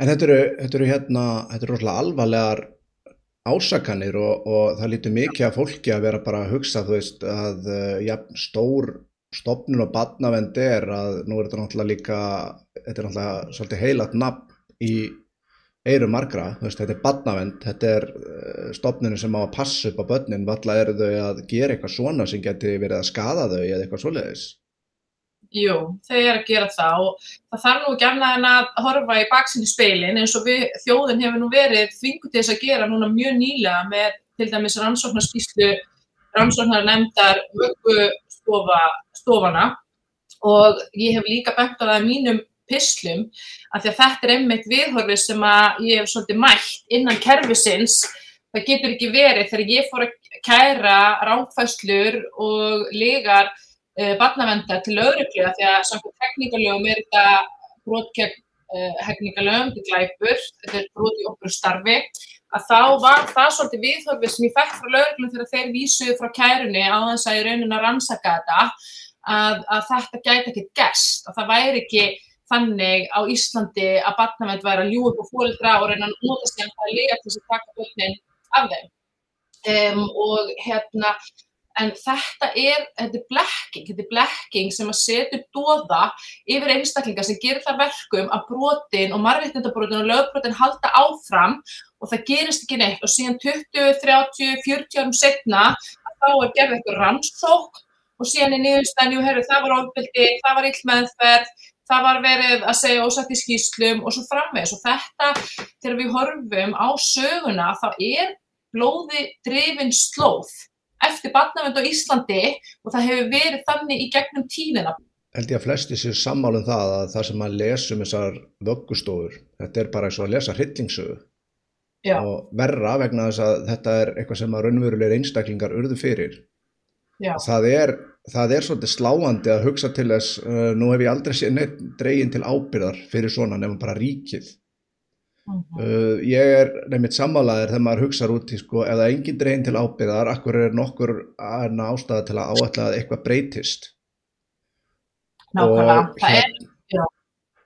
En þetta eru, þetta eru hérna, þetta eru rosalega alvarlegar ásakanir og, og það lítur mikið af fólki að vera bara að hugsa, þú veist, að uh, ja, stór stopnun og badnavend er að nú er þetta náttúrulega líka, þetta er náttúrulega svolítið heilat nafn í eiru margra, veist, þetta er badnavend, þetta er uh, stopnunum sem á að passa upp á börnin, valla eru þau að gera eitthvað svona sem geti verið að skada þau eða eitthvað svoleiðis. Jú, þau eru að gera það og það þarf nú ekki annað en að horfa í baksinni speilin eins og við, þjóðin hefur nú verið þvingu til þess að gera núna mjög nýlega með til dæmis rannsóknarskíslu rannsóknar nefndar vöggustofana og ég hef líka bætt á það mínum pislum af því að þetta er einmitt viðhorfið sem að ég hef svolítið mætt innan kerfisins. Það getur ekki verið þegar ég fór að kæra ránkfæslur og legar uh, barnavenda til lögreglu því að samkvæmt hegningalögum er þetta brot gegn uh, hegningalögum, þetta er glæpur, þetta er brot í okkur starfi, að þá var það svolítið viðhorfið sem ég fekk frá lögreglum þegar þeir vísuðu frá kærunni á þess að ég raunin að rannsaka þetta að, að þetta gæti ekkert gest og það væri ekki þannig á Íslandi að barnavend væri að ljúa upp á fólkdra og reyna að nota sig að það er lega til þess að taka börnin af þeim. Um, og hérna en þetta er, þetta er blekking, þetta er blekking sem að setja dóða yfir einstaklingar sem gerir það verkum að brotin og margveitindabrotin og lögbrotin halda áfram og það gerist ekki neitt. Og síðan 20, 30, 40 árum setna þá er gerðið eitthvað rannsók og síðan er niðurstæðan, jú, herru, það var ofbeldi, það var illmeðferð, það var verið að segja ósagt í skýslum og svo framvegs og þetta, þegar við horfum á söguna, þá er blóði drifin slóð eftir barnavend á Íslandi og það hefur verið þannig í gegnum tíðina. Held ég að flesti séu sammálum það að það sem að lesum þessar vöggustofur, þetta er bara eins og að lesa hryllingsögu Já. og verra vegna þess að þetta er eitthvað sem að raunverulegir einstaklingar urðu fyrir. Það er, það er svolítið sláandi að hugsa til þess, uh, nú hef ég aldrei séð neitt dregin til ábyrðar fyrir svona nefnum bara ríkið. Uh, ég er nefnitt sammálaðir þegar maður hugsaður út í sko, er engin dregin til ábyrðar, akkur er nokkur aðeina ástæða til að áætla að eitthvað breytist. Nákvæmlega, Og það er, hérna- já,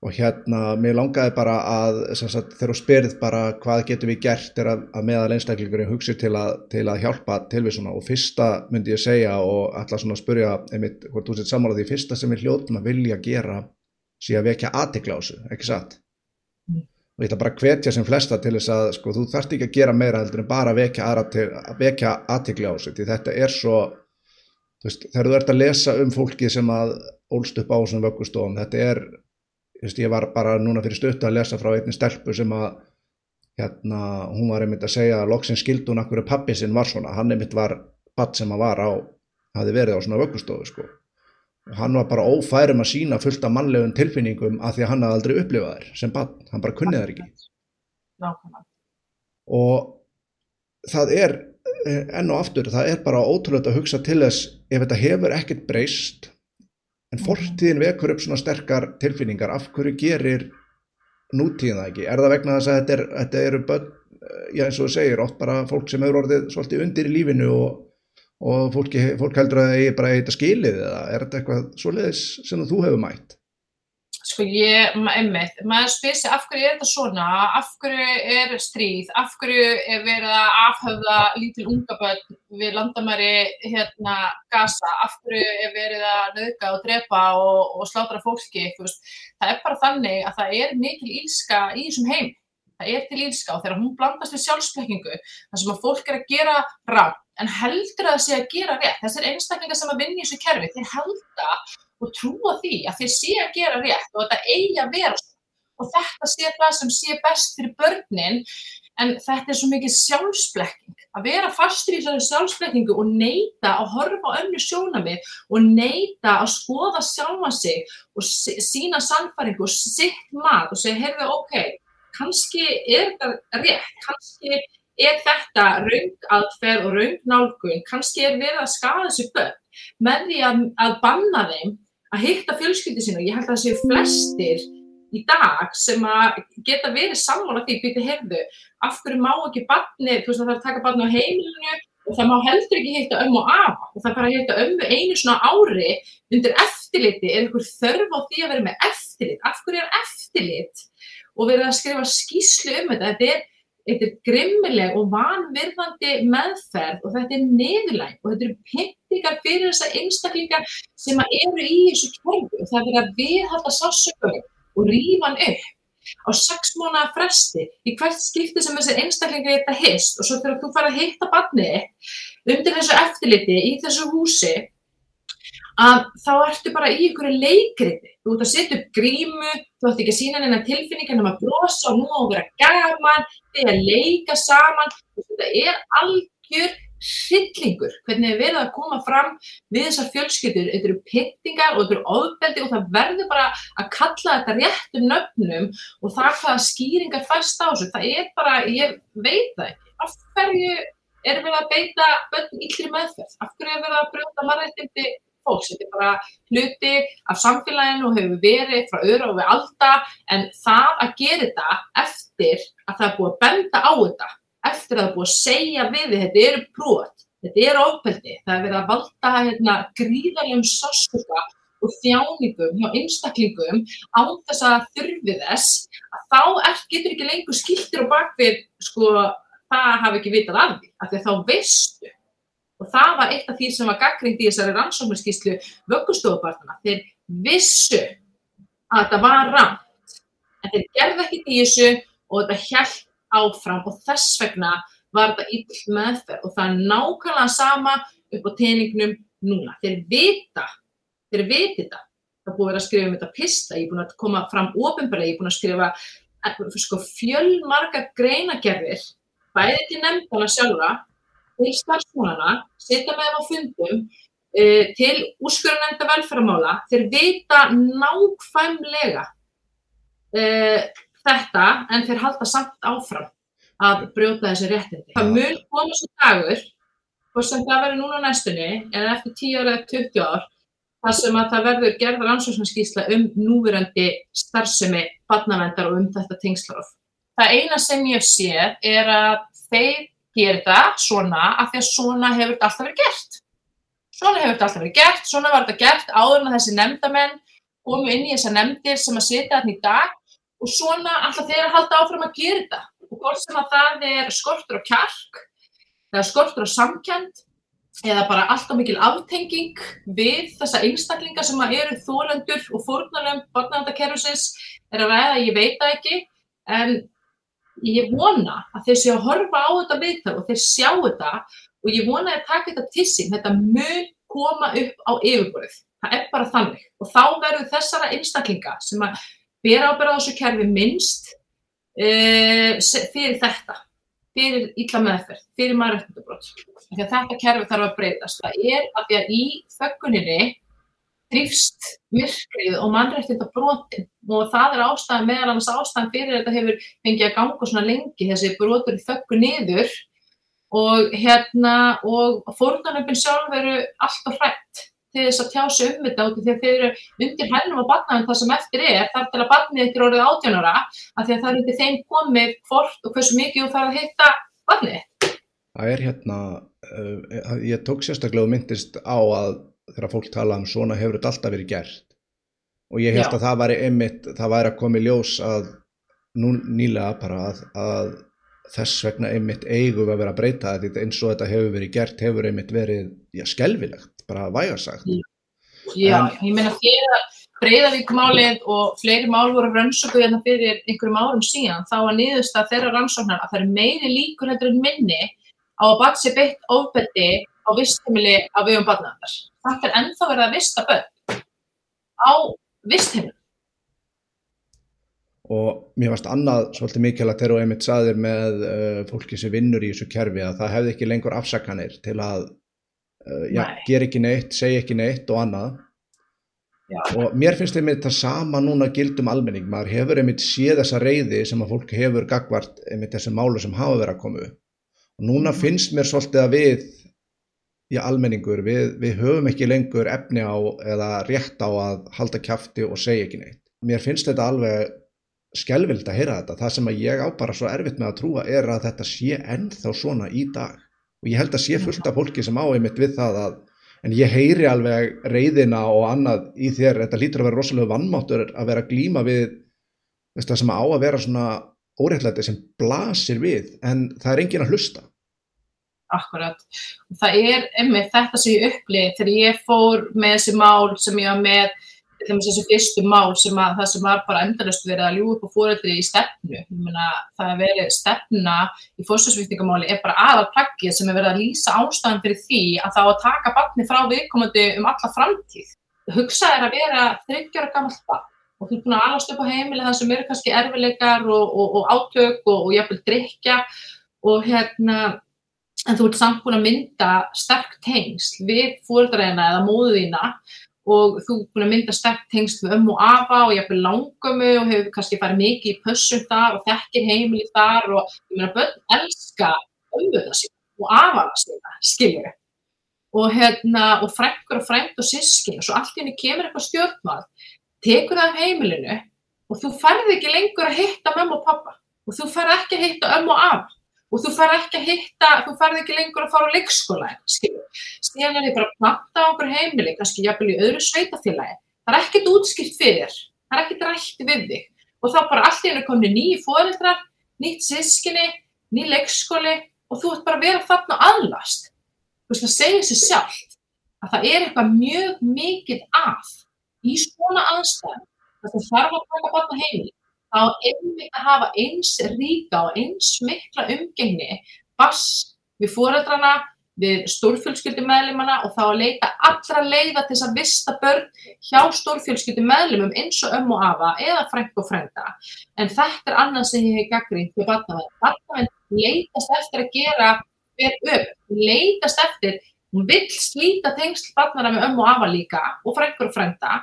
og hérna, mér langaði bara að sagt, þegar þú spyrð bara hvað getum við gert er að, að meðal einstaklingurinn hugsi til að, til að hjálpa til við svona og fyrsta myndi ég segja og ætla svona spyrja einmitt hvort þú sett sammála því fyrsta sem við hljóðum að vilja gera sé að vekja aðtikla á þessu, ekki satt. Og ég ætla bara að hvetja sem flesta til þess að sko, þú þarft ekki að gera meira heldur en bara að vekja, að vekja aðtikla á þessu því þetta er svo þú veist, þegar þú ert að lesa um fólki sem að ólst upp á þessum vöggustofum þetta er Þú veist, ég var bara núna fyrir stöttu að lesa frá einni stelpu sem að hérna, hún var einmitt að segja að loksinn skildi hún akkur pappi sinn var svona, hann einmitt var badd sem að var á, hafði verið á svona vöggustofu sko hann var bara ófærum að sína fullt af mannlegum tilfinningum að því að hann hafði aldrei upplifað þær sem badd, hann bara kunnið þær ekki. Nákvæmlega. og það er eh, enn og aftur, það er bara ótrúlega að hugsa til þess ef þetta hefur ekkert breyst en fortíðin vekur upp svona sterkar tilfinningar. Af hverju gerir nútíðin það ekki, er það vegna þess að þetta, er, þetta eru börn, eh, já eins og þú segir oft bara fólk sem hefur orðið svolítið undir í lífinu og, og fólki, fólk heldur að það eigi bara að heita skilið eða er þetta eitthvað svoleiðis sem þú hefur mætt? Sko ég, einmitt, maður spyr sig af hverju er þetta svona, af hverju er stríð, af hverju er verið að afhöfða lítil unga börn við landamæri hérna Gaza, af hverju er verið að nöðga og drepa og, og slátra fólki, veist, það er bara þannig að það er mikil ílska í þessum heim, það er til ílska og þegar hún blandast við sjálfsblekkingu, þar sem að fólk er að gera rátt, en heldur að það sé að gera rétt, þessir einstaklingar sem að vinna í þessu kerfi, þeir halda og trúa því að þeir sé að gera rétt og þetta eigi að vera svona og þetta sé það sem sé best fyrir börnin en þetta er svo mikið sjálfsblekking. Að vera fastur í þessari sjálfsblekkingu og neyta að horfa önnu sjónamið og neyta að skoða sjálfa sig og sí- sína sannfæringu og sitt mat og segja, heyrðu, ok, kannski er þetta rétt, kannski er þetta raung aðferð og raung nálgun, kannski er verið að skaða þessu börn með því að, að banna þeim að hitta fjölskyldi sína. Ég held að það séu flestir í dag sem að geta verið sammála því býti heyrðu, af hverju má ekki barni, þú veist að það er að taka barni á heimilinu og það má heldur ekki hitta ömmu og afa og það bara hitta ömmu einu svona ári undir eftirliti er einhver þörf á því að vera með eftirlit, af hverju er eftirlit og verið að skrifa skýslu um þetta. Þetta er, þetta er grimmileg og vanvirðandi meðferð og þetta er niðurlæg og þetta eru pyntingar fyrir þessa einstaklingar sem eru í þessu kerfi og það er að viðhalda sásökum og rífa hann upp á sex mánuða fresti í hvert skipti sem þessi einstaklingar geta hist. Og svo þegar þú fara að hitta barni undir þessu eftirliti í þessu húsi að þá ertu bara í einhverju leikriti. Þú ert að setja upp grímu, þú ætti ekki að sína hennar tilfinningar um að brosa og nú á að vera gaman, þið að leika saman. Þetta er algjör hryllingur hvernig þið verða að koma fram við þessar fjölskyldur. Þetta eru pittingar og þetta eru ofbeldi og það verður bara að kalla þetta réttum nöfnum og það hvaða skýringar fæst á þessu. Það er bara, ég veit það ekki, af hverju erum við að beita börn íllri meðferð? Af hverju erum við að brjóta marrættindi fólks. Þetta er bara hluti af samfélaginu og hefur verið frá öðru og við alltaf en það að gera þetta eftir að það er búið að benda á þetta, eftir að það er búið að segja við þetta eru brot, þetta eru ofbeldi, það er verið að valda hérna, gríðarlegum sástuka og þjáningum hjá einstaklingum á þess að þurfi þess að þá er, getur ekki lengur skiltir og bakvið sko það hafi ekki vitað af því, af því að þá veistu Og það var eitt af því sem var gaggrind í þessari rannsóknarskíslu vöggustofubarnana. Þeir vissu að þetta var ramt, en þeir gerði ekkert í þessu og þetta held áfram og þess vegna var þetta yll meðferð og það er nákvæmlega sama upp á teiningnum núna. Þeir vita, þeir viti þetta. Það búið að vera að skrifa um þetta pista, ég er búin að koma fram ofinbæra, ég er búin að skrifa eh, sko, fjölmarga greinagerðir, bæði til nefndana sjálfa til starfsmúnana, setja með þeim á fundum, uh, til úrskurðanenda velferðamála, þeir vita nákvæmlega uh, þetta en þeir halda samt áfram að brjóta þessi réttindi. Það mun koma svo dagur, hvort sem það verður núna næstunni, eða eftir 10 ára eða 20 ár, þar sem að það verður gerðar ansvarsmanskísla um núverandi starfsemi barnavendar og um þetta tengslarofn. Það eina sem ég sé er að þeir gera þetta svona af því að svona hefur þetta alltaf verið gert. Svona hefur þetta alltaf verið gert, svona var þetta gert áður en þessi nefndamenn komu inn í þessa nefndir sem að setja þarna í dag og svona alltaf þeir að halda áfram að gera þetta. Og hvort sem að það er skortur á kjark, eða skortur á samkjönd, eða bara alltaf mikil aftenging við þessa einstaklinga sem eru þólendur og fórnarlem barnavendakerfisins er að ræða, ég veit það ekki, en ég vona að þeir séu að horfa á þetta viðtal og þeir sjá þetta og ég vona að taka þetta til sín, þetta mun koma upp á yfirborðið, það er bara þannig. Og þá verður þessara einstaklinga sem að bera ábyrða á þessu kerfi minnst uh, fyrir þetta, fyrir illa meðferð, fyrir maðuröndabrót, því að þetta kerfi þarf að breytast, það er að því að í þögguninni drifst myrkrið og mannrættinda brotin og það er ástæðan meðal annars ástæðan fyrir þetta hefur fengið að ganga svona lengi þessi brotur þöggu niður. Og hérna og fórnarnöfn sjálf veru allt og hrætt til þess að tjá sig um þetta út að þeir eru undir hælnum á barnaðum það sem eftir er. Þar til að barnið eftir orðið átjónara af því að það er undir þeim komið hvort og hversu mikið þú þarf að hitta barnið. Það er hérna, uh, ég tók sérstaklega og myndist á að þegar fólk tala um svona hefur þetta alltaf verið gert. Og ég held Já. að það væri einmitt, það væri að koma í ljós að nú nýlega bara að, að þess vegna einmitt eigum að vera að breyta þetta eins og þetta hefur verið gert hefur einmitt verið, já, skelvilegt bara vægarsagt Já, en, ég meina þegar Breiðavíkmálið og fleiri mál voru rannsókuð hérna fyrir einhverjum árum síðan þá var niðurst að þeirra rannsóknar að það er meiri líkur heldur en minni á að sér beitt ofbeldi á vistheimili á viðum barnaðar. Þetta er ennþá verið að vista börn á vistheimili. Og mér varst annað svolítið mikilvægt þegar þú einmitt saðir með uh, fólki sem vinnur í þessu kerfi að það hefði ekki lengur afsakanir til að uh, já, gera ekki neitt, segja ekki neitt og annað. Já. Og mér finnst einmitt það sama núna gildum almenning. Maður hefur einmitt séð þessa reyði sem að fólk hefur gagvart einmitt þessi málu sem hafa verið að koma upp. Og núna mhm. finnst mér svolítið að við í almenningur, við, við höfum ekki lengur efni á eða rétt á að halda kæfti og segja ekki neitt. Mér finnst þetta alveg skelvild að heyra þetta. Það sem ég á bara svo erfitt með að trúa er að þetta sé ennþá svona í dag. Og ég held að sé fullt af fólki sem á einmitt við það að, en ég heyri alveg reyðina og annað í þér, þetta lítur að vera rosalega vannmáttur að vera glíma við veist, það sem á að vera svona óreittlæti sem blasir við en það er engin að hlusta Akkurat. Og það er einmitt þetta sem ég upplýði þegar ég fór með þessi mál sem ég var með þessi fyrstu mál sem að það sem var bara endalust verið að ljú upp á fóreldri í stefnu. Ég meina það er verið stefna í fórsvarsvíkningamáli er bara aðal plaggið sem er verið að lýsa ástæðan fyrir því að þá að taka barni frá viðkomandi um alla framtíð. Hugsa er að vera þryggjara gammalt barn og þú er búin að alast upp á heimili það sem eru kannski erfileikar og, og, og átök og, og jafnvel drikja og hérna en þú ert samt búin að mynda sterk tengsl við fóreldræðina eða móðuðina og þú er búin að mynda sterk tengsl við ömmu og afa og jafnvel langömmu og hefur kannski farið mikið í pössum þar og þekkir heimili þar og ég meina börn elska ömmuða sína og afana sína, skiljur og hérna og frekkur og frend og sískin og svo allt í henni kemur eitthvað stjórnmál tekur það af heimilinu og þú ferði ekki lengur að hitta mamma og pappa og þú ferði ekki að hitta ömmu og af og þú ferði ekki að hitta, þú ferði ekki lengur að fara á leikskóla, skilur. Síðan er þið bara að planta á okkur heimili, kannski jafnvel í öðru sveitafélagi. Það er ekkert útskipt fyrir, það er ekkert rætti við þig. Og þá bara allt í hennu komni nýji fóreldrar, nýtt sískinni, ný leikskóli og þú ert bara að vera þarna aðlast. Þú veist, það segir sér sjálf að það er eitthvað mjög mikið af í svona aðstæðum þess að þarf að taka barna heimili þá einmitt að hafa eins ríka og eins mikla umgengni bass við fóreldrana, við stórfjölskyldumæðlimana og þá að leita allra leiða til þess að vista börn hjá stórfjölskyldumæðlimum eins og ömmu og afa eða frænk og frænda. En þetta er annað sem ég hef gaggrínt við barnavenn. Barnavenn leitast eftir að gera hver upp, leitast eftir Hún vill slíta tengsl barnara með ömmu og afa líka og frængur og frænda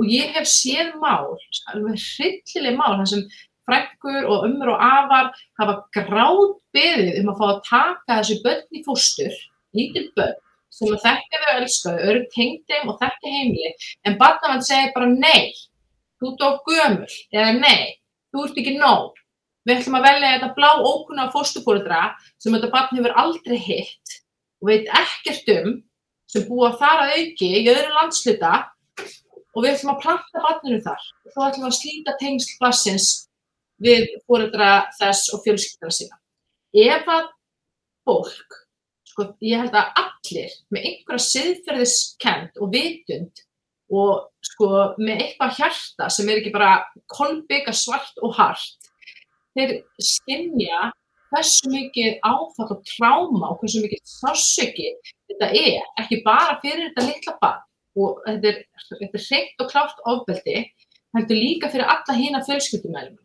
og ég hef séð mál, alveg hryllileg mál, þar sem frængur og ömmur og afar hafa gráð beðið um að fá að taka þessu börn í fóstur, lítil börn, sem að þekkja þau að elska þau, eru tengt þeim og þekkja heimili, en barnavann segir bara nei, þú ert of gömul, eða nei, þú ert ekki nóg. Við ætlum að velja þetta blá ókunna fóstupóliðra sem þetta barn hefur aldrei hitt og veit ekkert um sem búa þar að auki í öðru landsluta og við ætlum að planta barninu þar og þá ætlum við að slíta tengsl bassins við fóreldra þess og fjölskyldara sína. Ef að fólk, sko, ég held að allir með einhverja siðferðiskend og vitund og sko með eitthvað hjarta sem er ekki bara kolbygga svart og hart, þeir skinnja hversu mikið áfall og tráma og hversu mikið sársöki þetta er, ekki bara fyrir þetta litla barn og þetta er, þetta er hreitt og klárt ofbeldi, heldur líka fyrir alla hína fjölskyldumælum.